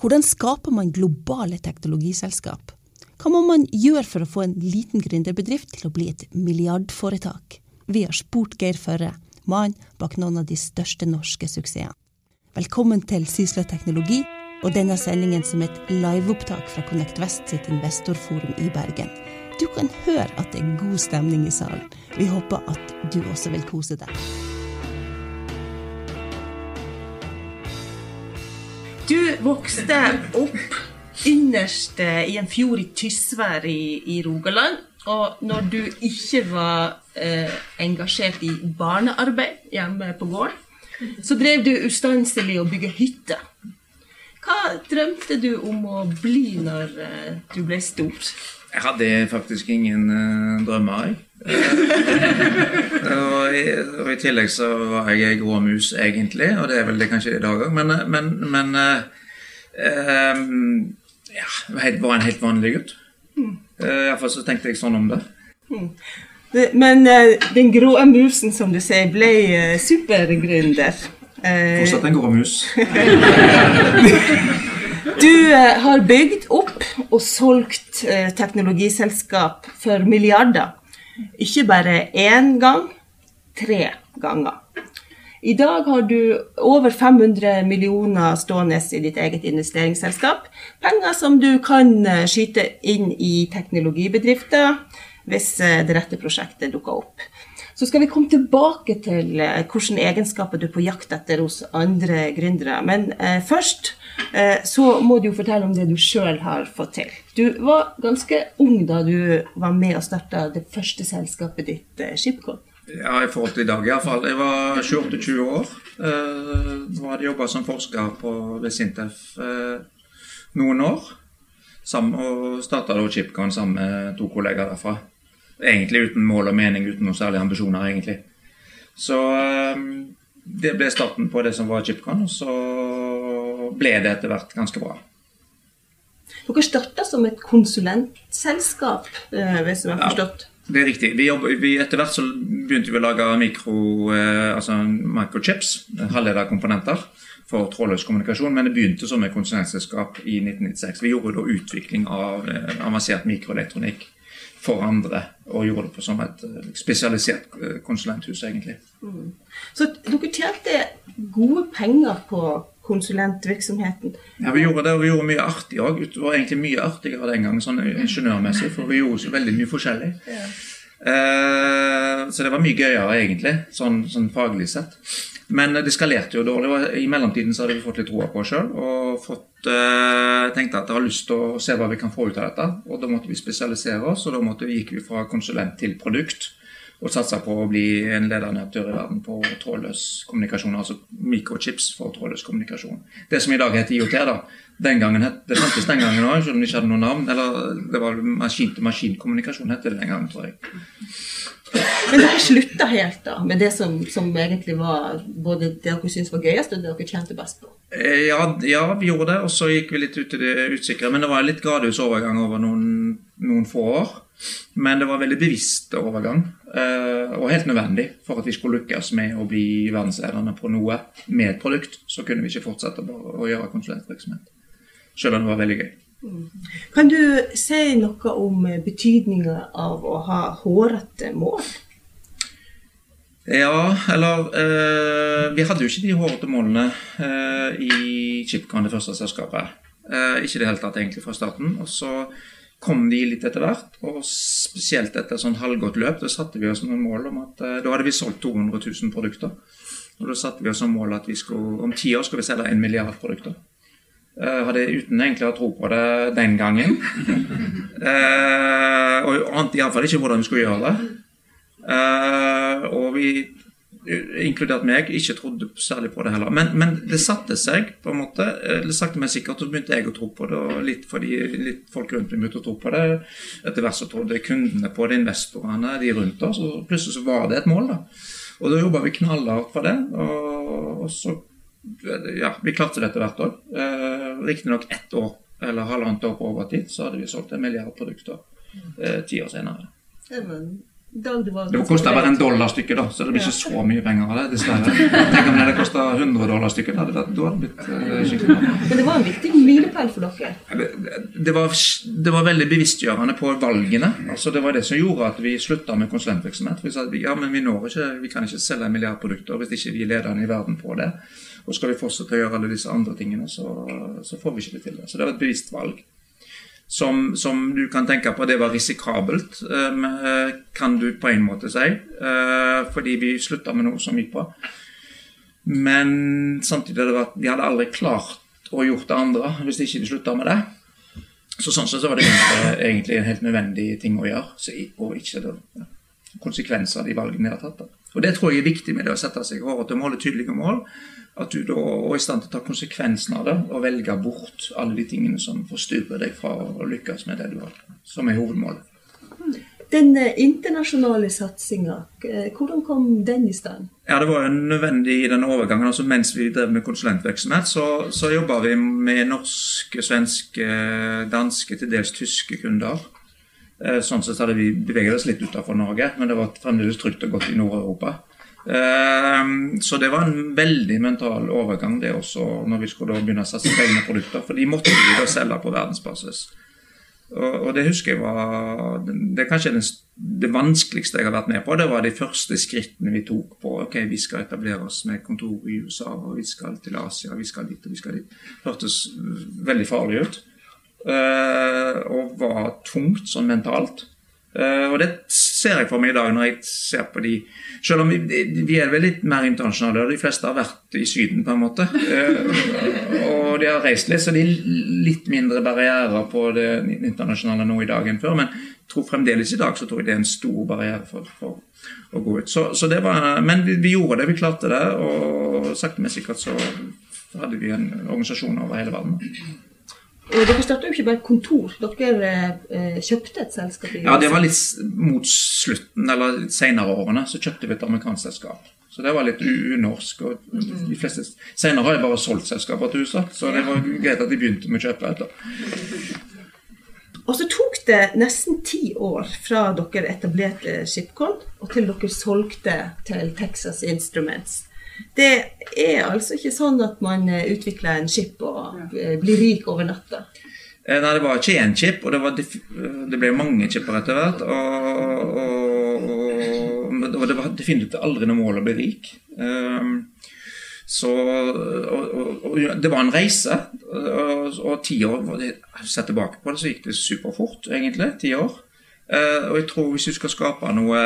Hvordan skaper man globale teknologiselskap? Hva må man gjøre for å få en liten gründerbedrift til å bli et milliardforetak? Vi har spurt Geir Førre, mannen bak noen av de største norske suksessene. Velkommen til Sysla Teknologi og denne sendingen som et liveopptak fra Connect Vest sitt investorforum i Bergen. Du kan høre at det er god stemning i salen. Vi håper at du også vil kose deg. Du vokste opp innerst i en fjord i Tysvær i, i Rogaland. Og når du ikke var eh, engasjert i barnearbeid hjemme på gården, så drev du ustanselig å bygge hytter. Hva drømte du om å bli når eh, du ble stor? Jeg hadde faktisk ingen eh, drømmer, jeg. og, i, og, i, tillegg så var jeg ei grå mus, egentlig, og det er vel det kanskje i dag òg, men, men, men uh, um, ja, jeg var en helt vanlig gutt. Mm. Uh, Iallfall så tenkte jeg sånn om det. Mm. Men uh, den grå musen, som du sier, ble uh, supergründer. Fortsatt en grå mus. Du eh, har bygd opp og solgt eh, teknologiselskap for milliarder. Ikke bare én gang, tre ganger. I dag har du over 500 millioner stående i ditt eget investeringsselskap. Penger som du kan eh, skyte inn i teknologibedrifter hvis det rette prosjektet dukker opp. Så skal vi komme tilbake til eh, hvilke egenskaper du er på jakt etter hos andre gründere. Men eh, først eh, så må du jo fortelle om det du sjøl har fått til. Du var ganske ung da du var med og starta det første selskapet ditt, eh, Ja, i forhold til i dag iallfall. Jeg var 28-20 år. Eh, nå hadde jeg jobba som forsker på, ved Sintef eh, noen år. Sammen, og starta Chipcon sammen med to kollegaer derfra. Egentlig uten mål og mening, uten noen særlige ambisjoner, egentlig. Så det ble starten på det som var Chipcon, og så ble det etter hvert ganske bra. Dere starta som et konsulentselskap, eh, hvis jeg har forstått? Ja, det er riktig. Vi jobber, vi, etter hvert så begynte vi å lage mikro, eh, altså microchips, halvlederkomponenter, for trådløs kommunikasjon. Men det begynte som et konsulentselskap i 1996. Vi gjorde da utvikling av eh, avansert mikroelektronikk for andre, og gjorde det på som et spesialisert konsulenthus, egentlig. Mm. Så dere tjente gode penger på konsulentvirksomheten? Ja, vi gjorde det, og vi gjorde mye artig òg. Det var egentlig mye artigere den gangen, sånn ingeniørmessig, for vi gjorde så veldig mye forskjellig. Ja. Eh, så det var mye gøyere, egentlig, sånn, sånn faglig sett. Men det skalerte jo dårlig. I mellomtiden så hadde vi fått litt roa på oss sjøl og fått, eh, tenkte at jeg har lyst til å se hva vi kan få ut av dette. Og da måtte vi spesialisere oss, og da måtte, gikk vi fra konsulent til produkt. Og satsa på å bli en ledende aktør i verden på trådløs kommunikasjon. Altså mikrochips for trådløs kommunikasjon. Det som i dag heter IOT, da. Den gangen het, det fantes den gangen òg, selv om det ikke hadde noe navn. Eller det var maskin-til-maskin-kommunikasjon, het det den gangen, tror jeg. Men dere slutta helt da, med det som, som, egentlig var både det dere syntes var gøyest, og det dere tjente best på? Eh, ja, ja, vi gjorde det, og så gikk vi litt ut i det usikre. Men det var en litt gradvis overgang over noen, noen få år. Men det var veldig bevisst overgang, eh, og helt nødvendig for at vi skulle lykkes med å bli verdensledende på noe med et produkt. Så kunne vi ikke fortsette bare å gjøre konsulentvirksomhet, selv om det var veldig gøy. Kan du si noe om betydninga av å ha hårete mål? Ja, eller eh, Vi hadde jo ikke de hårete målene eh, i Chipcon, det første selskapet. Eh, ikke i det hele tatt egentlig fra starten. Og så kom de litt etter hvert, og spesielt etter sånn halvgått løp. Da satte vi oss noen mål om at eh, da hadde vi solgt 200 000 produkter. Og da satte vi oss som mål at vi skulle, om ti år skulle vi selge en milliard produkter. Uh, hadde uten egentlig å tro på det den gangen. Uh, og ante iallfall ikke hvordan vi skulle gjøre det. Uh, og vi, inkludert meg, ikke trodde særlig på det heller. Men, men, det satte seg på en måte. Det sakte, men sikkert så begynte jeg å tro på det. Og litt fordi litt folk rundt meg begynte å tro på det. Etter hvert så trodde kundene på det, investorene, de rundt oss. Og plutselig så var det et mål. da. Og da jobba vi knallhardt for det. og, og så ja, vi klarte det etter hvert år. Eh, Riktignok ett år eller halvannet år på overtid, så hadde vi solgt en milliard produkter eh, ti år senere. Det var dag det Det kosta bare en dollar stykket, da, så det blir ikke så mye penger av det, dessverre. Tenk om det hadde kosta 100 dollar stykket. Da hadde det, det blitt eh, skikkelig bra. Men det var en viktig milepæl for dere. Det, det, var, det var veldig bevisstgjørende på valgene. Altså Det var det som gjorde at vi slutta med konsulentvirksomhet. Vi sa at ja, men vi, når ikke, vi kan ikke selge en milliardprodukter hvis ikke vi er ledende i verden på det. Og skal vi fortsette å gjøre alle disse andre tingene, så, så får vi ikke det til. Så det var et bevisst valg som, som, du kan tenke på det var risikabelt, eh, kan du på en måte si. Eh, fordi vi slutta med noe som gikk bra. Men samtidig hadde vi hadde aldri klart å gjort det andre hvis ikke vi slutta med det. Så sånn sett så var det egentlig en helt nødvendig ting å gjøre. Så, og ikke det, ja, konsekvenser av de valgene vi har tatt. Da. Og Det tror jeg er viktig med det å sette seg hårete mål og tydelige mål at du da er i stand til å ta konsekvensen av det og velge bort alle de tingene som forstyrrer deg fra å lykkes med det du har, som er hovedmålet. Den eh, internasjonale satsinga, eh, hvordan kom den i stand? Ja, Det var jo nødvendig i den overgangen. altså Mens vi drev med konsulentvirksomhet, så, så jobba vi med norske, svenske, danske, til dels tyske kunder. Eh, sånn sett hadde vi beveget oss litt utenfor Norge, men det var fremdeles trygt og godt i Nord-Europa. Ehm, så det var en veldig mental overgang, det også, når vi skulle begynne å satse på egne produkter. For de måtte vi da selge på verdensbasis. Og, det husker jeg var Det er kanskje det, vanskeligste jeg har vært med på. Det var de første skrittene vi tok på ok, vi skal etablere oss med kontor i USA, og vi skal til Asia, vi skal dit og vi skal dit. Hørtes veldig farlig ut. Uh, og var tungt sånn mentalt. Uh, og det ser jeg for meg i dag når jeg ser på de Selv om vi, vi er vel litt mer internasjonale, og de fleste har vært i Syden, på en måte. Uh, og de har reist litt, så det er litt mindre barrierer på det internasjonale nå i dag enn før. Men jeg tror fremdeles i dag så tror jeg det er en stor barriere for, for å gå ut. Så, så det var, men vi, vi, gjorde det, vi klarte det, og sakte, men sikkert så hadde vi en organisasjon over hele verden. Dere starta jo ikke bare et kontor, dere eh, kjøpte et selskap? ja, det var litt mot slutten, eller litt senere årene, så kjøpte vi et amerikansk selskap. Så det var litt unorsk. og de fleste Senere har jeg bare solgt selskaper til USA, så det var greit at de begynte med å kjøpe etter. Og så tok det nesten ti år fra dere etablerte Shipcon, og til dere solgte til Texas Instruments. Det er altså ikke sånn at man eh, utvikler en chip og eh, blir rik over natta. Eh, nei, det var ikke én chip, og det, var, det ble mange chipper etter hvert. Og, og, og, det var definitivt aldri noe mål å bli rik. Um, så og, Det var en reise. Og, ti år Sett tilbake på det, så gikk det superfort, egentlig. Ti år. Og jeg tror hvis du skal skape noe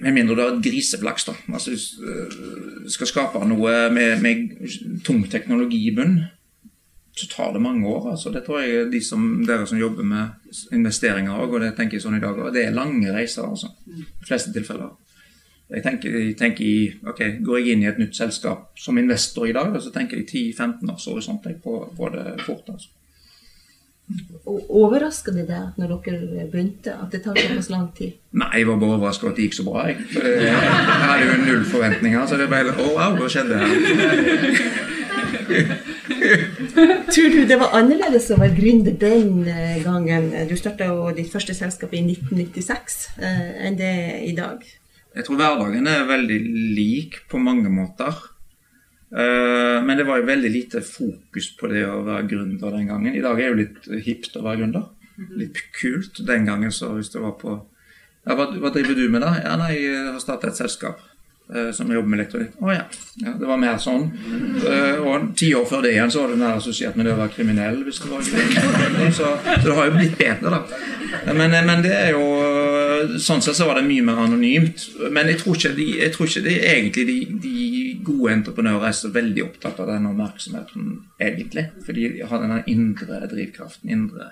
med mindre du har et griseflaks, da. Altså, du øh, skal skape noe med, med tung teknologi i bunn, så tar det mange år. Altså. Det tror jeg de som, dere som jobber med investeringer òg, og det tenker jeg sånn i dag det er lange reiser. altså. De fleste tilfeller. Jeg tenker, jeg tenker i, ok, Går jeg inn i et nytt selskap som investor i dag, så tenker jeg 10-15 års horisont på, på det fort. altså. Overraska det deg når dere begynte, at det tar såpass lang tid? Nei, jeg var bare overraska at det gikk så bra. Jeg, jeg hadde jo null forventninger, så det ble Å, oh, wow, hva skjedde her? Tror du det var annerledes å være gründer den eh, gangen? Du starta jo ditt første selskap i 1996 eh, enn det er i dag? Jeg tror hverdagen er veldig lik på mange måter. Eh, men det var jo veldig lite fokus på det å være gründer den gangen. I dag er det jo litt hipt å være gründer. Mhm. Litt kult. Den gangen så hvis det var på ja, hva, hva, driver du med, da? Ja, nei, Jeg har startet et selskap uh, som jobber med elektronikk. Å oh, ja. ja. Det var mer sånn. Uh, og ti år før det igjen så var det mer assosiert med det å være kriminell. hvis det var så, så det har jo blitt bedre, da. Men, men det er jo Sånn sett så var det mye mer anonymt. Men jeg tror ikke, de, jeg tror ikke de, egentlig de, de gode entreprenører er så veldig opptatt av den oppmerksomheten, egentlig. For de har denne indre drivkraften. indre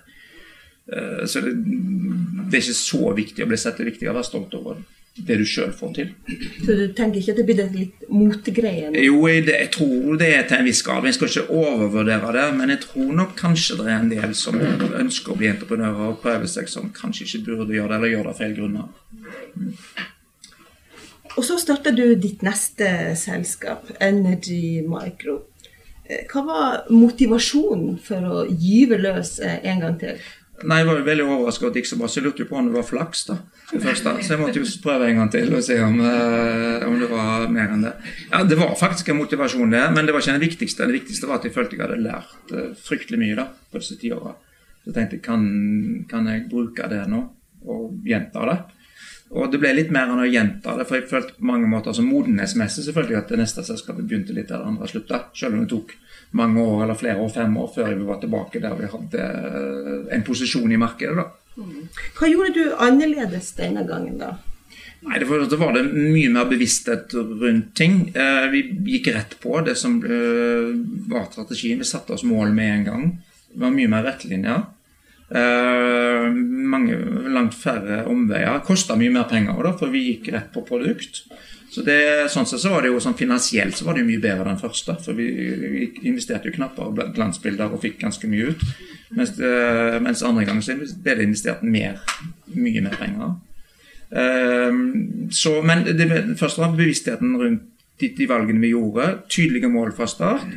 uh, Så det, det, er ikke så viktig å bli sett. Det er viktig å være stolt over det du sjøl får til. Så du tenker ikke at det blir en litt motegreie? Jo, det, jeg tror det er til en viss grad. Jeg skal ikke overvurdere det, men jeg tror nok kanskje det er en del som ønsker å bli entreprenører og prøve seg som kanskje ikke burde gjøre det, eller gjør det av feil grunner. Mm. Og så starta du ditt neste selskap, Energy Micro. Eh, hva var motivasjonen for å gyve løs eh, en gang til? Nei, Jeg var veldig overraska over at det gikk så bra, så jeg lurte på om det var flaks. da. Så jeg måtte jo prøve en gang til og se om, eh, om det var mer enn det. Ja, Det var faktisk en motivasjon, det, men det var ikke det viktigste. Det viktigste var at jeg følte jeg hadde lært eh, fryktelig mye da, på disse ti åra. Så jeg tenkte kan, kan jeg bruke det nå, og gjenta det? Og det ble litt mer enn å gjenta det, for jeg følte på mange måter som modenhetsmessig selvfølgelig at det neste selskapet begynte litt der det andre slutta. Selv om det tok mange år, eller flere år, fem år, før vi var tilbake der vi hadde eh, en posisjon i markedet. da. Hva gjorde du annerledes denne gangen, da? Nei, det var, det var mye mer bevissthet rundt ting. Eh, vi gikk rett på det som eh, var strategien. Vi satte oss mål med en gang. Det var mye mer rettlinjer. Eh, mange, langt færre omveier. Kosta mye mer penger, da, for vi gikk rett på produkt. Så det, sånn sett så var det jo sånn Finansielt så var det jo mye bedre den første. For vi, investerte jo knapper og glansbilder og fikk ganske mye ut. Mens, eh, mens andre gang så ble det investert mer, mye mer penger. Eh, så, men det første var bevisstheten rundt de, de valgene vi gjorde. Tydelige mål fra start.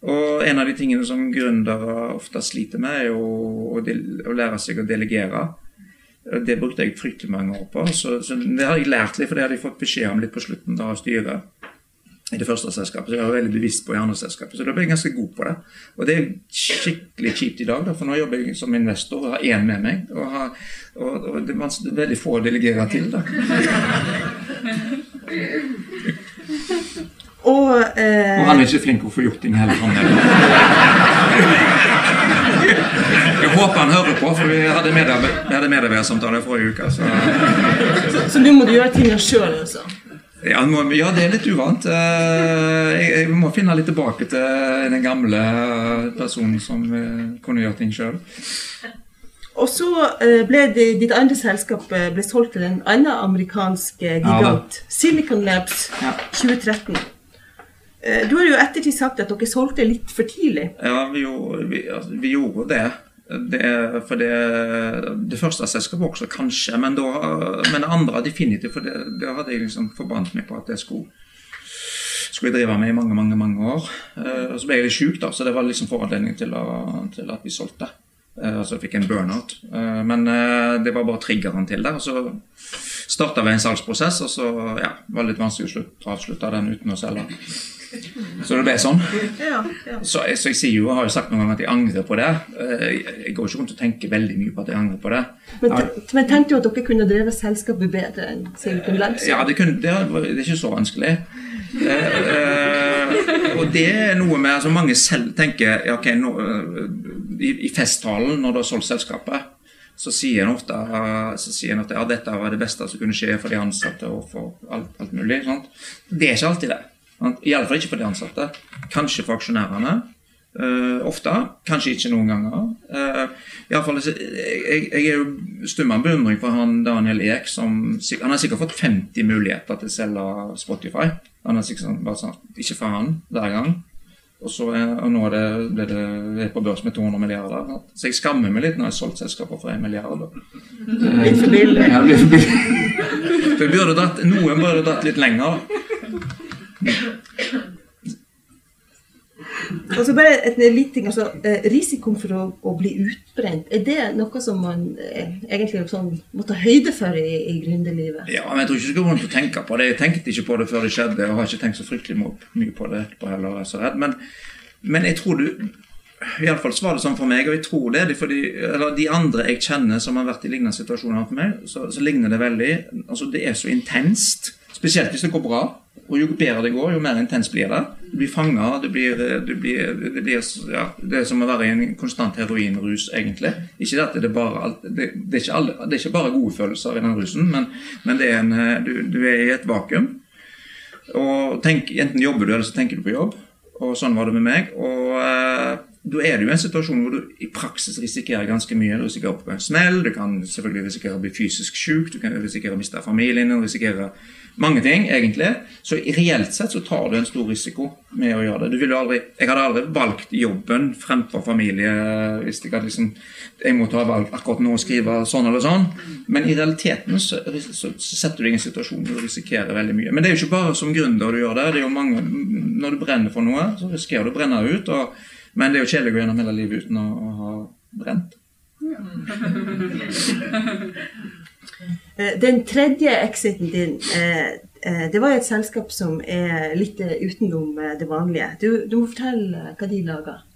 Og en av de tingene som gründere ofte sliter med, er jo å, å lære seg å delegere. Det brukte jeg fryktelig mange år på. Så, så, det har jeg lært litt, for det hadde jeg fått beskjed om litt på slutten av styret i det første selskapet. Så jeg var veldig bevisst på i andre selskapet. Så da ble jeg ganske god på det. Og det er skikkelig kjipt i dag, da, for nå jobber jeg som investor og har én med meg. Og, har, og, og det er veldig få å delegere til, da. Og, eh, og han er ikke flink til å få gjort ting heller. Håper han hører på, for vi hadde medarbeidersamtale forrige uke. Så. så, så nå må du gjøre tinga sjøl, altså? Ja, ja, det er litt uvant. Jeg, jeg, må finne litt tilbake til den gamle personen som eh, kunne gjøre ting sjøl. Og så eh, ble det, ditt andre selskap ble solgt til en annen amerikansk gigant, ja, Silicon Labs, ja. 2013. Eh, du har jo ettertid sagt at dere solgte litt for tidlig. Ja, vi, vi, altså, vi gjorde det. Det. For det, det første selskapet også, kanskje. Men, da, men det andre definitivt. For det, det hadde jeg liksom forbannet meg på at det skulle skulle drive med i mange mange, mange år. Eh, og Så ble jeg litt sjuk, da, så det var liksom foranledning til, til, at vi solgte. Uh, så jeg fikk en burnout. Men det var bare triggeren til det. Og så starta vi en salgsprosess, og så ja, var det litt vanskelig å avslutte den uten å selge. Så det ble sånn. Ja, ja. Så, jeg, så, jeg sier jo, har jo sagt noen ganger at jeg angrer på det. Eh, jeg går ikke rundt og tenker veldig mye på at jeg angrer på det. Men, men tenkte du at dere kunne drevet selskapet bedre enn Silicon Labs? Ja, det, kunne, det, det, er ikke så vanskelig. Eh, eh, og det er noe med altså Mange selv tenker ja, okay, nå, i, i, festtalen når du har solgt selskapet, så sier en ofte, så sier en at ja, dette var det beste som kunne skje for de ansatte og for alt, alt mulig. Sant? Det er ikke alltid det. Iallfall ikke for de ansatte. Kanskje for aksjonærene. Uh, ofte. Kanskje ikke noen ganger. Uh, i alle fall, jeg, jeg er jo stum av beundring for han Daniel Ek. Som, han har sikkert fått 50 muligheter til å selge Spotify. Han har sikkert bare sagt Ikke han hver gang. Og, så og nå er det, ble det, det er på børs med 200 milliarder. Så jeg skammer meg litt når jeg har solgt selskaper for 1 milliard. Litt for billig. Ja, blir for billig. Noen burde dratt litt lenger. Altså bare et lite ting, altså eh, Risikoen for å, å, bli utbrent, er det noe som man eh, egentlig sånn, må ta høyde for i, i gründerlivet? Ja, jeg tror ikke det går an å tenke på det. Jeg tenkte ikke på det før det skjedde, og har ikke tenkt så fryktelig mye på det etterpå heller. Er så redd. Men, men jeg tror du Iallfall så var det sånn for meg, og jeg tror det. Fordi, eller De andre jeg kjenner som har vært i lignende situasjoner for meg, så, så ligner det veldig. altså Det er så intenst. Spesielt hvis det går bra. Og jo bedre det går, jo mer intens blir det. Du blir fanga. Det, det, det, ja, det er som å være i en konstant heroinrus, egentlig. Ikke at det bare, det, er ikke alle, det er ikke bare gode følelser i den rusen, men, men er en, du, du, er i et vakuum. Og tenk, Enten jobber du, eller så tenker du på jobb. Og sånn var det med meg. Og eh, da er det jo en situasjon hvor du i praksis risikerer ganske mye. Du risikerer å få en smell, du kan selvfølgelig risikere å bli fysisk syk, du kan risikere å miste familien din, risikere mange ting, egentlig. Så reelt sett så tar du en stor risiko med å gjøre det. Du aldri, jeg hadde aldri valgt jobben fremfor familie hvis jeg hadde liksom Jeg måtte ha valgt akkurat nå å skrive sånn eller sånn. Men i realiteten så, så, setter du deg i en situasjon hvor du risikerer veldig mye. Men det er jo ikke bare som gründer du gjør det. det er jo mange, Når du brenner for noe, så risikerer du å brenne ut. Og, men det er jo kjedelig å gå gjennom hele livet uten å, å ha brent. Eh, Den tredje exiten din, eh, eh, det var et selskap som er litt eh, utenom eh, det vanlige. Du, du må fortelle hva de lager.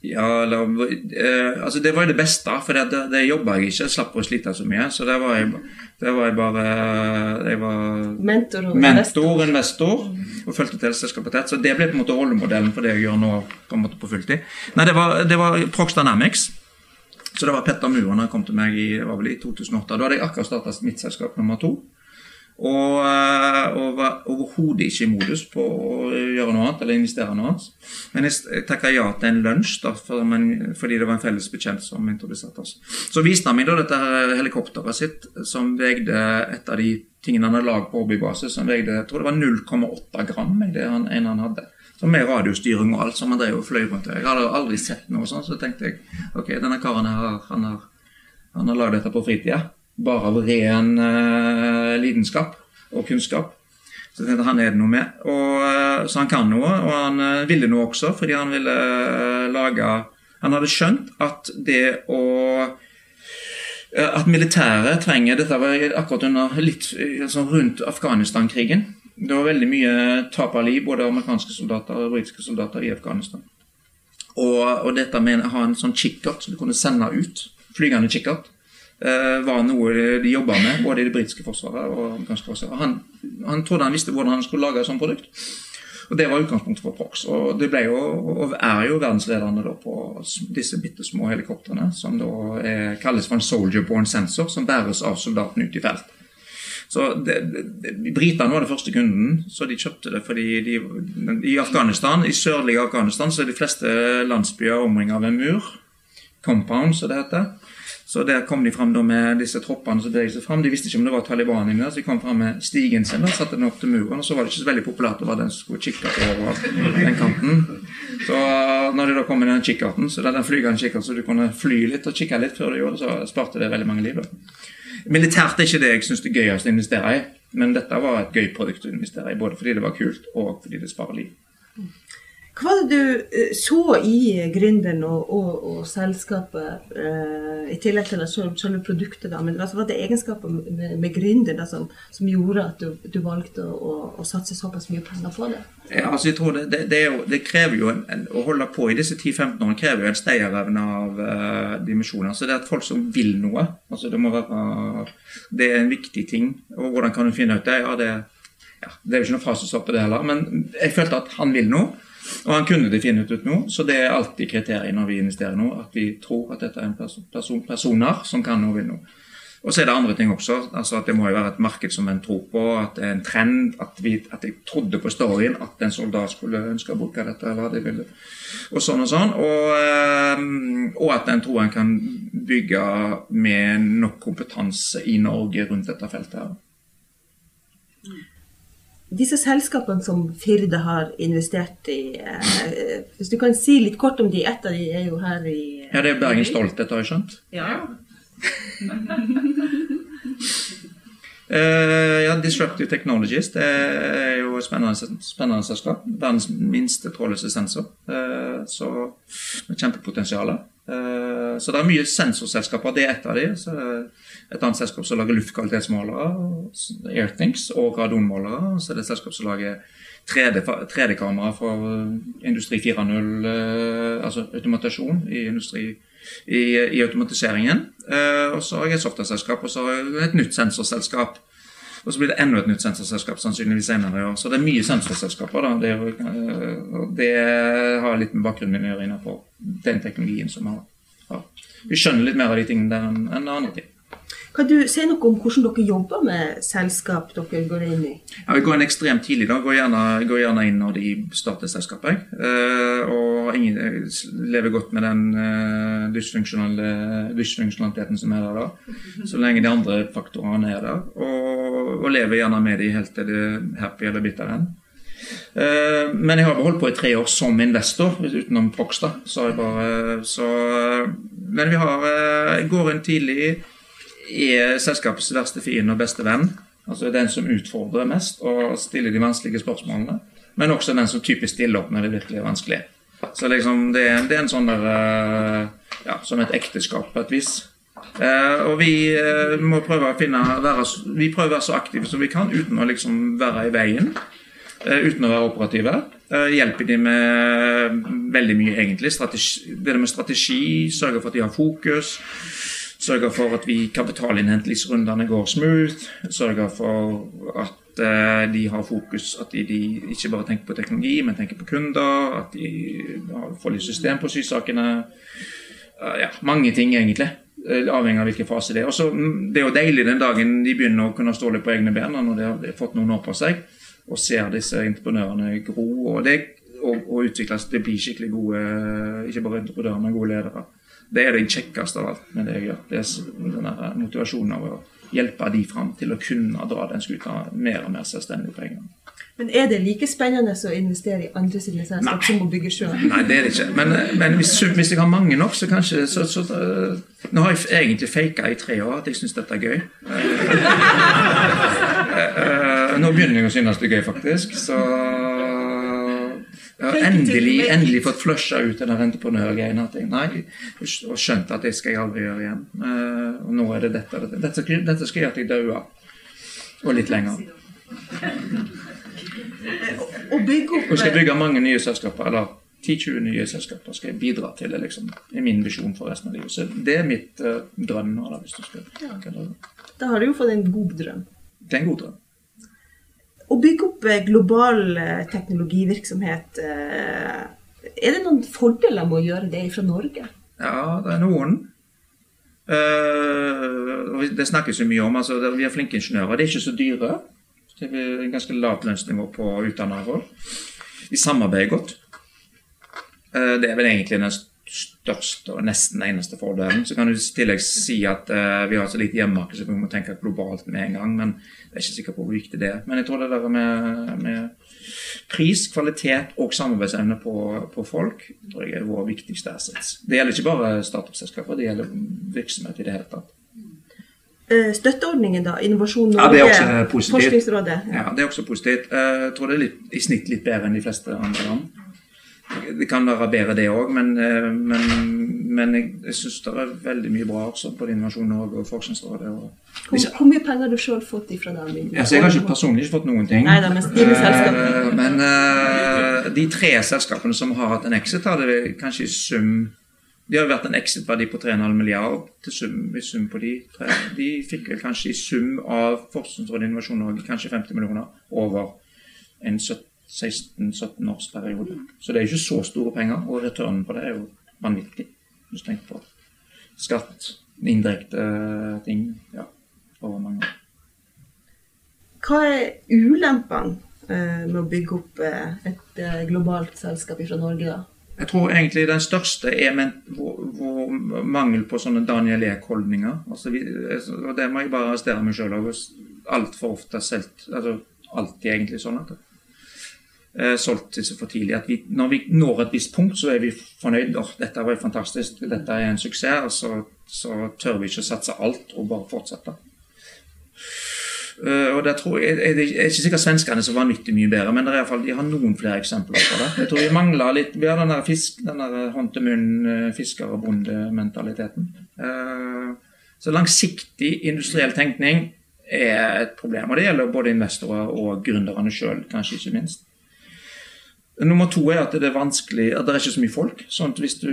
Ja, la, eh, altså Det var det beste, for det, det, det jobba jeg ikke. Jeg slapp å slite så mye. Så det var jeg, det var jeg bare Jeg var Mentor og mentor, investor, og fulgte til selskapet tett. Så det ble på en måte rollemodellen for det jeg gjør nå på på fulltid. Nei, det var, det var Prox Dynamics. Så det var Petter Muren han kom til meg i, var vel i 2008. Da hadde jeg akkurat starta mitt selskap nummer to. Og, eh, og var overhodet ikke i modus på å gjøre noe annet eller investere noe annet. Men jeg takka ja til en lunsj da, for, men, fordi det var en felles bekjent som introduserte oss. Så viste han meg da dette helikopteret sitt som veide et av de tingene han hadde lagd på hobbybase, som veide jeg tror det var 0,8 gram, det han, en han hadde. Så med radiostyring og alt som han drev og fløy rundt. Jeg hadde aldri sett noe sånt, så tenkte jeg ok, denne karen her, han har, han har lagd dette på fritida bare av ren uh, lidenskap og kunnskap. Så jeg tenkte han er det noe med. Og, uh, så han kan noe, og han uh, ville noe også, fordi han ville lage Han hadde skjønt at det å At militæret trenger Dette var akkurat under litt sånn rundt Afghanistan-krigen. Det var veldig mye tap av liv, både amerikanske soldater og britiske soldater i Afghanistan. Og, og dette med å ha en sånn kikkert som du kunne sende ut, flygende kikkert, var noe de jobba med, både i det britiske forsvaret og amerikanske forsvaret. Han, han, trodde han visste hvordan han skulle lage et sånt produkt. Og Det var utgangspunktet for Prox. Og det ble jo, og er jo verdensledende på disse bitte små helikoptrene, som da er, kalles for en soldier born sensor, som bæres av soldaten ut i felt. Så det, det, Britene var den første kunden, så de kjøpte det fordi de, i Afghanistan, i sørlige Afghanistan så er de fleste landsbyer omringet av en mur. Compound, som det heter. Så der kom de fram med disse troppene som beveget seg fram. De visste ikke om det var Taliban inne, så de kom fram med stigen sin og satte den opp til muren. Og så var det ikke så veldig populært å være den som skulle kikke over den kanten. Så når de da kom med den kikkerten, så det er den flygende kikkerten så du kunne fly litt og kikke litt før du gjorde det, så sparte det veldig mange liv. da. Militært er ikke det jeg syns er gøyest å investere i, men dette var et gøy produkt å investere i, både fordi det var kult og fordi det sparer liv. Hva var det du så i gründeren og, og, og selskapet, uh, i tillegg til selve produktet, men altså, var det egenskaper med, med gründeren som, som, gjorde at du, du valgte å, å, å, satse såpass mye penger på det? Ja, altså jeg tror Det, det, det, jo, det krever jo en, en, Å holde på i disse 10-15 årene krever jo en stayerevne av uh, dimensjoner. Så det er at folk som vil noe altså Det må være, det er en viktig ting. Og hvordan kan du finne ut det? Ja, det, ja, det er jo ikke noe fasitsvar på det heller, men jeg følte at han vil noe. Og han kunne definitivt ut noe, så det er alltid kriteriet når vi investerer noe, at vi tror at dette er en person, person, personer som kan noe og vil noe. Og så er det andre ting også. altså at Det må jo være et marked som en tror på, at det er en trend. At, vi, at jeg trodde på storyen at en soldat skulle ønske å bruke dette. eller det ville, Og sånn og sånn. Og, og at en tror en kan bygge med nok kompetanse i Norge rundt dette feltet. her disse selskapene som Firde har investert i eh, Hvis du kan si litt kort om de, ett av de er jo her i Ja, det er Bergen Stolthet, har jeg skjønt? Ja. uh, ja, Disruptive Technologies det er jo et spennende, spennende selskap. Verdens minste trådløse sensor. Uh, så med kjempepotensial. Uh, så det er mye sensorselskaper. Det er ett av de. Så et annet selskap som lager luftkvalitetsmålere, Airthings, og radonmålere. Så det er et selskap som lager 3D-kamera for industri 4.0, altså automatasjon i industri i, i automatiseringen. Uh, og så har jeg et software-selskap, og så har jeg et nytt sensorselskap. Og så blir det enda et nytt sensorselskap sannsynligvis senere i år. Så det er mye sensorselskaper. da. Det, uh, det har litt med bakgrunnen min å gjøre innenfor den teknologien som vi har. Vi skjønner litt mer av de tingene der enn andre ting. Kan du si noe om hvordan dere jobber med selskap dere går inn i? Ja, Vi går inn ekstremt tidlig. da, Går gjerne, går gjerne inn når de starter selskapet. Uh, og ingen, lever godt med den uh, dysfunksjonaliteten som er der da. Så lenge de andre faktorene er der. Og, og lever gjerne med de helt til det happy eller bitter end. Uh, men jeg har holdt på i tre år som investor, utenom Prox så Men vi har, går inn tidlig er selskapets verste fiende og beste venn. Altså den som utfordrer mest og stiller de vanskelige spørsmålene. Men også den som typisk stiller opp når det virkelig er vanskelig. Så liksom det, det er en sånn der eh, Ja, som et ekteskap på et vis. Eh, og vi eh, må prøve å finne være, Vi prøver å være så aktive som vi kan uten å liksom være i veien. Eh, uten å være operative. Eh, hjelper de med veldig mye, egentlig. Strategi, det med strategi, sørger for at de har fokus. Sørge for at vi kapitalinnhentingsrundene går smooth. Sørge for at eh, de har fokus, at de, de, ikke bare tenker på teknologi, men tenker på kunder. At de får litt system på sysakene. Ja, mange ting, egentlig. Avhengig av hvilken fase det er. Og så, mm, det er jo deilig den dagen de begynner å kunne stå litt på egne ben, når de har fått noen år på seg, og ser disse entreprenørene gro og, det, og, og utvikles. Det blir skikkelig gode, ikke bare entreprenører, men gode ledere. Det er det kjekkeste av alt med det jeg gjør. Det er denne motivasjonen av å hjelpe de fram til å kunne dra den skuta mer og mer selvstendig på egen. Men er det like spennende å investere i andre sine selskap som å bygge sjøl? Nei, det er det ikke. Men, men hvis, hvis, jeg har mange nok, så kanskje så, så, så, Nå har jeg egentlig faka i tre år at jeg syns dette er gøy. nå begynner jeg å synes det er gøy, faktisk. Så har endelig, endelig fått flusha ut den entreprenørgreia. Nei, og skjønt at det skal jeg aldri gjøre igjen. Og nå er det dette. Dette, dette skal gjøre at jeg dauer. Og litt lenger Og bygge opp Og skal bygge mange nye selskaper, eller 10-20 nye selskaper skal jeg bidra til. Det liksom, er min visjon for resten av livet. Så det er mitt uh, drøm. Da, hvis du skal ja. Da har du jo fått en god drøm. Det er en god drøm. Å bygge opp eh, global uh, teknologivirksomhet, uh, er det noen fordeler med å gjøre det fra Norge? Ja, det er noen. det snakkes jo mye om. altså Vi er flinke ingeniører. De er ikke så dyre. Det er ganske lavt lønnsnivå på utdanna folk. De samarbeider godt. Eh, det er vel egentlig den største og nesten eneste fordelen. Så kan du i tillegg si at uh, vi har så lite hjemmemarked, så vi må tenke globalt med en gang. Men jeg er ikke sikker på hvor viktig det er. Men jeg tror det der med, med pris, kvalitet og samarbeidsevne på, på, folk tror jeg er vår viktigste assets. Det gjelder ikke bare startup-selskaper, det gjelder virksomhet i det hele tatt. Eh, støtteordningen, da? Innovasjon Norge, ja, det også positivt. Forskningsrådet? Ja. ja. det er også positivt. Eh, jeg tror det er litt, i snitt litt bedre enn de fleste andre land. Det kan være bedre, det òg, men, eh, men, men, jeg, jeg syns det er veldig mye bra også på Innovasjon Norge og Forskningsrådet. Og, hvor, hvor, mye penger har du sjøl fått ifra dem? Altså, jeg har ikke personlig ikke fått noen ting. Nei, da, men, uh, men uh, de tre selskapene som har hatt en exit, hadde kanskje i sum de har vært en exit-verdi på 3,5 milliard til sum, i sum på de tre. De fikk vel kanskje i sum av Forskningsrådet Innovasjon Norge kanskje 50 millioner over en 16-17 års periode. Så det er ikke så store penger, og returnen på det er jo vanvittig. Hvis du tenker på skatt, indirekte ting ja, over mange år. Hva er ulempene eh, med å bygge opp eh, et eh, globalt selskap fra Norge, da? Jeg tror egentlig den største er vår, vår mangel på sånne Daniel Eek-holdninger. Altså og det må jeg bare arrestere meg sjøl over. Altfor ofte selv, altså Alltid egentlig sånn at eh, solgt disse for tidlig. At vi, når vi når et visst punkt, så er vi fornøyd. Oh, dette var fantastisk, dette er en suksess. Og så, så tør vi ikke å satse alt og bare fortsette. Uh, og der tror jeg, jeg, er ikke sikkert svenskene som var nyttig mye bedre, men det er i hvert fall, de har noen flere eksempler på det. Jeg tror vi mangler litt Vi har den der fisk, den der hånd til munn, uh, fisker- og bondementaliteten. Uh, så langsiktig industriell tenkning er et problem. Og det gjelder både investorer og gründerne sjøl, kanskje ikke minst. Nummer to er at det er vanskelig, at det er ikke så mye folk. sånn at hvis du,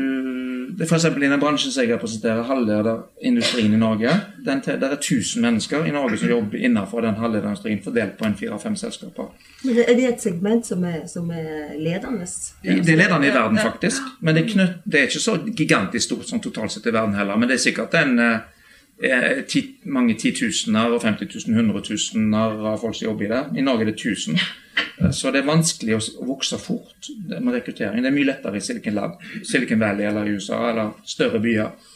det er F.eks. i den bransjen som jeg representerer, halvlederindustrien i Norge. Den, det er 1000 mennesker i Norge som jobber innenfor den halvlederindustrien, fordelt på en fire-fem selskaper. Men Er det et segment som er, som er ledende? Det er ledende i verden, faktisk. Men det er, knøtt, det er ikke så gigantisk stort som totalt sett i verden heller. Men det er sikkert en eh, ti, mange titusener og 50 000, 100 000 av folk som jobber i det. I Norge er det 1000. Eh, så det er vanskelig å vokse fort med rekruttering. Det er mye lettere i Silicon, Lab, Silicon Valley eller i USA eller større byer.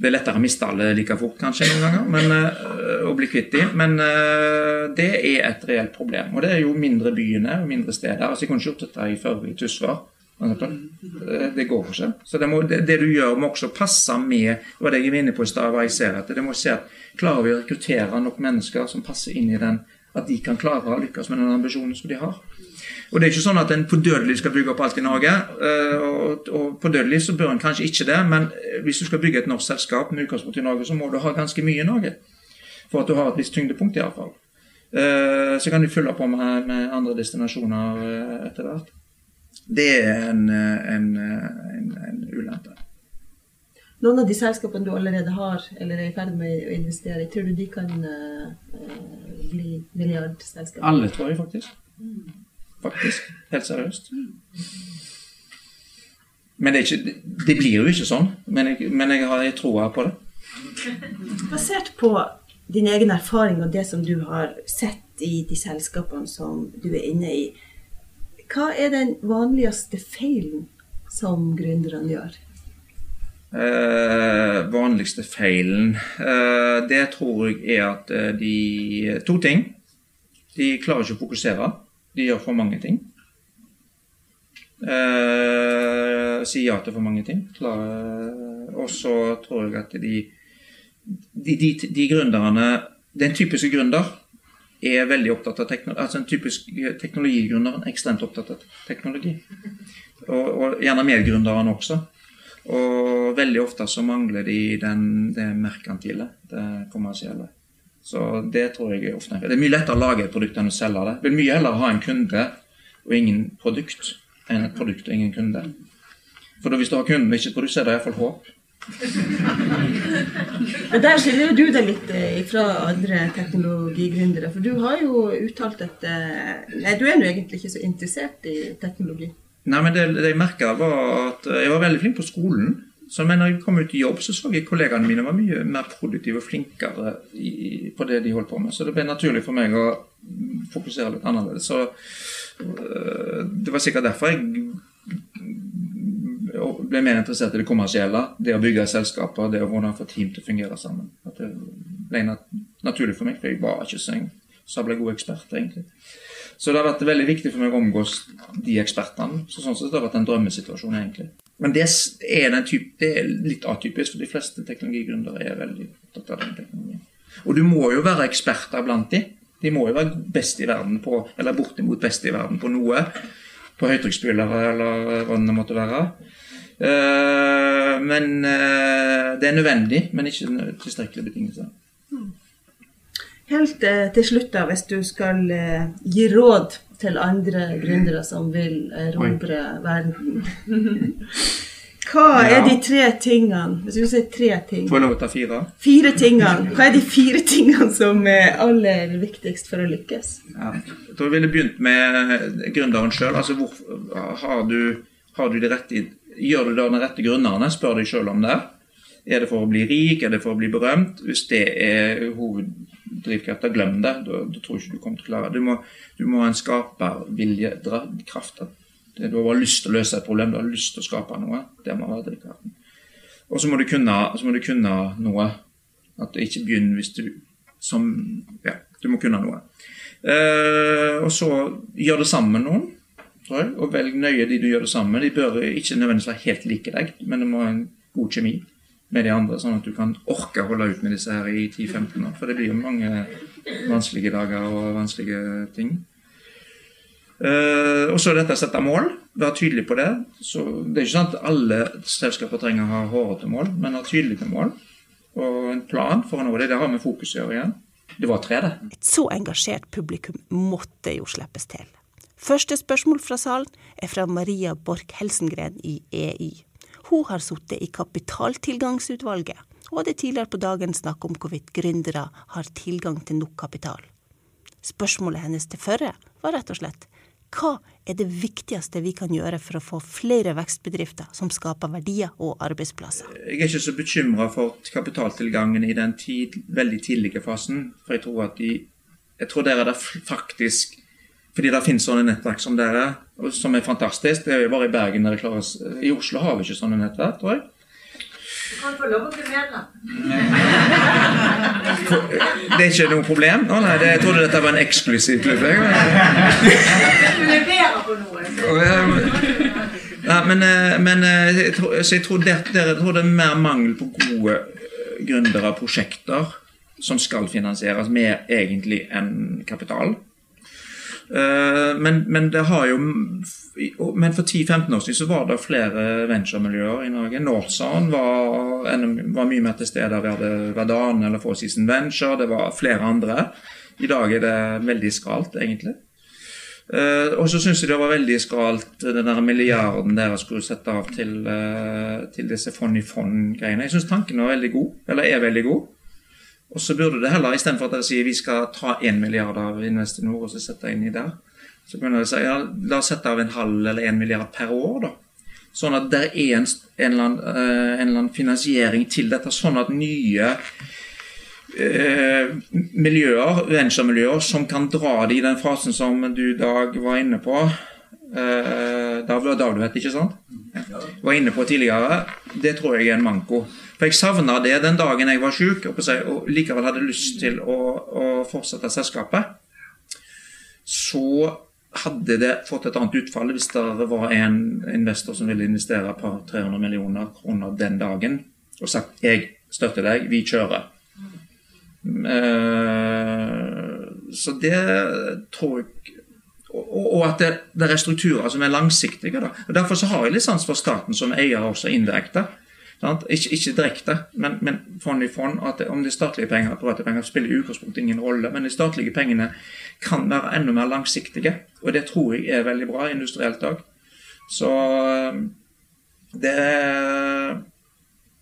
Det er lettere å miste alle like fort kanskje noen ganger, men, uh, å bli kvitt dem. Men uh, det er et reelt problem. Og det er jo mindre byene og mindre steder. Altså, Jeg kunne ikke gjort dette i Førre, i Tysvær. Det går ikke. Så det, må, det, det, du gjør, må også passe med det var det jeg var inne på i stad. jeg ser etter. det må se at Klarer vi å rekruttere nok mennesker som passer inn i den at de kan klare å lykkes med den ambisjonen som de har. Og det er ikke sånn at en på dødelig skal bygge opp alt i Norge. eh, Og, og på dødelig så bør en kanskje ikke det, men hvis du skal bygge et norsk selskap med utgangspunkt i Norge, så må du ha ganske mye i Norge. For at du har et visst tyngdepunkt, iallfall. Så kan du fylle på med, med andre destinasjoner eh, etter hvert. Det er en, eh, en, eh, en, en ulempe. Noen av de selskapene du allerede har, eller er i ferd med å investere i, tror du de kan uh, bli milliardselskap? Alle, tror jeg faktisk. Faktisk. Helt seriøst. Men det, er ikke, det blir jo ikke sånn. Men jeg, men jeg har troa på det. Basert på din egen erfaring og det som du har sett i de selskapene som du er inne i, hva er den vanligste feilen som gründerne gjør? Eh, vanligste feilen eh, Det tror jeg er at eh, de To ting. De klarer ikke å fokusere. De gjør for mange ting. Eh, sier ja til for mange ting. Og så tror jeg at de de, de, de gründerne Den typiske gründer er veldig opptatt av teknologi. Altså en typisk teknologigründer er ekstremt opptatt av teknologi. Og, og gjerne medgründeren også. Og veldig ofte så mangler de den, det merkantile, det kommersielle. Så det tror jeg er ofte Det er mye lettere å lage et produkt enn å selge det. Vil mye heller ha en kunde og ingen produkt enn et produkt og ingen kunde. For hvis du har kunden og ikke et produkt, så er det iallfall håp. Og Der skiller du deg litt eh, fra andre teknologigründere. For du har jo uttalt at eh, Nei, du er jo egentlig ikke så interessert i teknologi. Nei, men det, det jeg merka, var at jeg var veldig flink på skolen. Så, men når jeg kom ut i jobb, så så jeg kollegaene mine var mye mer produktive og flinkere i, på det de holdt på med. Så det ble naturlig for meg å fokusere litt annerledes. Så det var sikkert derfor jeg ble mer interessert i det kommersielle. Det å bygge selskaper, det å hvordan få team til å fungere sammen. At det ble nat naturlig for meg, for jeg var ikke så sabla god ekspert, egentlig. Så det har vært veldig viktig for meg å omgås de ekspertene. Så sånn sett har det vært en drømmesituasjon, egentlig. Men det er, type, det er litt atypisk, for de fleste teknologigründere er veldig opptatt av den teknologien. Og du må jo være eksperter blant de. De må jo være best i verden på, eller bortimot best i verden på noe. På høytrykksspylere eller hva det måtte være. Eh, men eh, det er nødvendig, men ikke tilstrekkelige betingelser. Helt eh, til slutt, da, hvis du skal gi råd til andre gründere som vil erobre verden Hva er de tre tingene Hvis du sier tre ting Får jeg lov å ta fire? Fire tingene. Hva er de fire tingene som er aller viktigst for å lykkes? Ja. Jeg tror jeg ville begynt med gründeren sjøl. Altså, har, du, har du de rette Gjør du det av de rette grunnene? Spør deg sjøl om det. Er det for å bli rik? Er det for å bli berømt? Hvis det er hoveddrivkraften, glem det. Da, da tror jeg ikke du kommer til å klare det. Du må, ha en skapervilje, dra- kraft. Du har bare lyst til å løse et problem, du har lyst til å skape noe. Det må være drivkraften. Og så må må du kunne noe. At du ikke begynner hvis du som Ja, du må kunne noe. Eh, og så gjør det sammen med noen, jeg. Og velg nøye de du gjør det sammen med. De bør ikke nødvendigvis være helt like deg, men det må ha en god kjemi med de andre, sånn at du kan orke å holde ut med disse her i 10-15 år. For det blir jo mange vanskelige dager og vanskelige ting. Uh, og så er dette å sette mål. Være tydelig på det. Så det er ikke sånn at alle selskaper trenger å ha hårete mål, men ha tydelige mål. Og en plan for å nå det. Det har med fokus å gjøre igjen. Det var tre, det. Et så engasjert publikum måtte jo slippes til. Første spørsmål fra salen er fra Maria Borch Helsengren i EY. Hun har sittet i kapitaltilgangsutvalget, og hadde tidligere på dagen snakket om hvorvidt gründere har tilgang til nok kapital. Spørsmålet hennes til Førre var rett og slett hva er det viktigste vi kan gjøre for å få flere vekstbedrifter som skaper verdier og arbeidsplasser? Jeg er ikke så bekymra for kapitaltilgangen i den tid, veldig tidlige fasen. For jeg tror de Jeg tror der er det faktisk Fordi det finnes sånne nettverk som dere, som er fantastisk. Det er jo bare i Bergen dere klarer I Oslo har vi ikke sånne nettverk, tror jeg. Du kan få lov å bli medlem. Det er ikke noe problem? Å nei, det, jeg trodde dette var en eksklusiv klubb. jeg. Du leverer på noe. Nei, men, eh, men eh, jeg tror, så jeg tror, det, jeg tror det er mer mangel på gode eh, gründere prosjekter som skal finansieres, mer egentlig enn kapital. Eh, men, men det har jo Men for 10-15 år siden så var det flere venturemiljøer i Norge. Norsan var, var, mye mer til stede. Vi hadde Verdane eller Four Season Venture. Det var flere andre. I dag er det veldig skralt, egentlig. Uh, og så syns jeg det var veldig skralt den der milliarden dere skulle sette av til, uh, til disse fond-i-fond-greiene. Jeg syns tanken var veldig god, eller er veldig god. Og så burde det heller, istedenfor at dere sier vi skal ta 1 milliard av Investinor og så sette inn i der, så kunne dere si ja, la oss sette av en halv eller en milliard per år, da. Sånn at det er en, en, eller annen, uh, en eller annen finansiering til dette, sånn at nye miljøer, venturemiljøer som kan dra det i den fasen som du, Dag, var inne på. Dag, Dag du vet, ikke sant? Var inne på tidligere. Det tror jeg er en manko. For jeg savna det den dagen jeg var sjuk og likevel hadde lyst til å, å fortsette selskapet. Så hadde det fått et annet utfall hvis det var en investor som ville investere et par 300 millioner kroner den dagen og sagt jeg støtter deg, vi kjører. Uh, så det tror jeg og, at det, det, er strukturer som er langsiktige. Da. Og Derfor så har jeg litt sans for staten som eier også indirekte. Ikke, ikke, direkte, men, men fond i fond. at Om det er statlige penger eller private penger, spiller i utgangspunktet ingen rolle. Men de statlige pengene kan være enda mer langsiktige. Og det tror jeg er veldig bra industrielt òg. Så det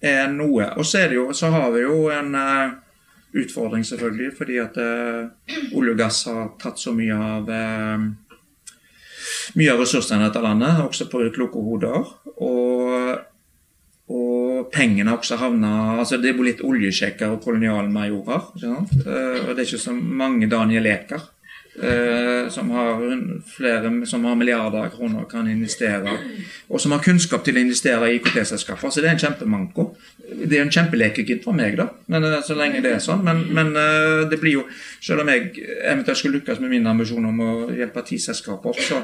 er noe. Og så, jo, så har vi jo en uh, utfordring, selvfølgelig, fordi at uh, olje og gass har tatt så mye av uh, mye av ressursene i dette landet, også på kloke hoder. Og og pengene har også havna altså Det er litt oljesjekker og kolonialmajorer. Eh, og det er ikke så mange Daniel Eker Eh, som har flere som har milliarder av kroner kan investere, og som har kunnskap til å investere i IKT-selskaper. Så det er en kjempemanko. Det er en kjempelekekid for meg, da, men, eh, så lenge det er sånn. Men, men, eh, det blir jo, selv om jeg eventuelt skulle lykkes med min ambisjon om å hjelpe ti selskaper så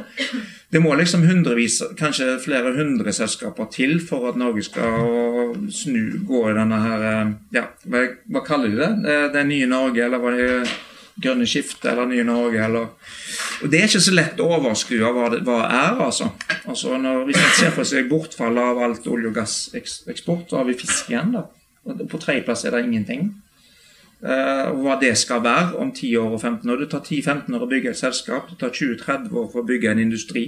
det må liksom hundrevis, kanskje flere hundre selskaper til for at Norge skal snu, gå i denne her Ja, hva, hva kaller de? Det, det nye Norge, eller hva det er? Grønne skiftet eller Nye Norge. Eller, og Det er ikke så lett å overskue hva det hva er. altså. altså når, man ser for seg bortfall av alt olje- og gasseksport, så har vi fisk igjen. da. På tredjeplass er det ingenting. Uh, hva det skal være om 10 år og 15 år. Det tar 10-15 år å bygge et selskap. Det tar 20-30 år for å bygge en industri.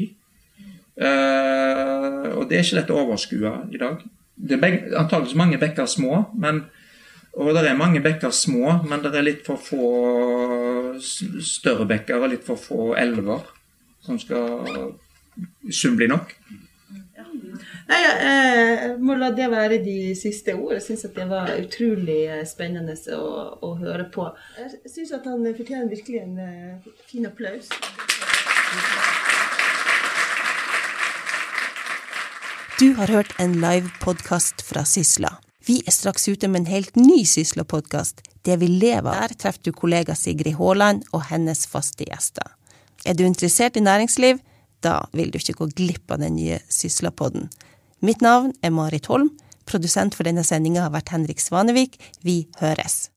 Uh, og det er ikke lett å overskue i dag. Det er antakeligvis mange bekker små, men og det er mange bekker små, men det er litt for få større bekker og litt for få elver som skal sum bli nok. Nei, Jeg må la det være de siste ord. Jeg syns det var utrolig spennende å, å høre på. Jeg syns at han fortjener virkelig en uh, fin applaus. Du har hørt en live podkast fra Sysla. Vi er straks ute med en helt ny Sysla-podkast, Det vi lever av. Der treffer du kollega Sigrid Haaland og hennes faste gjester. Er du interessert i næringsliv? Da vil du ikke gå glipp av den nye Sysla-podden. Mitt navn er Marit Holm. Produsent for denne sendinga har vært Henrik Svanevik. Vi høres.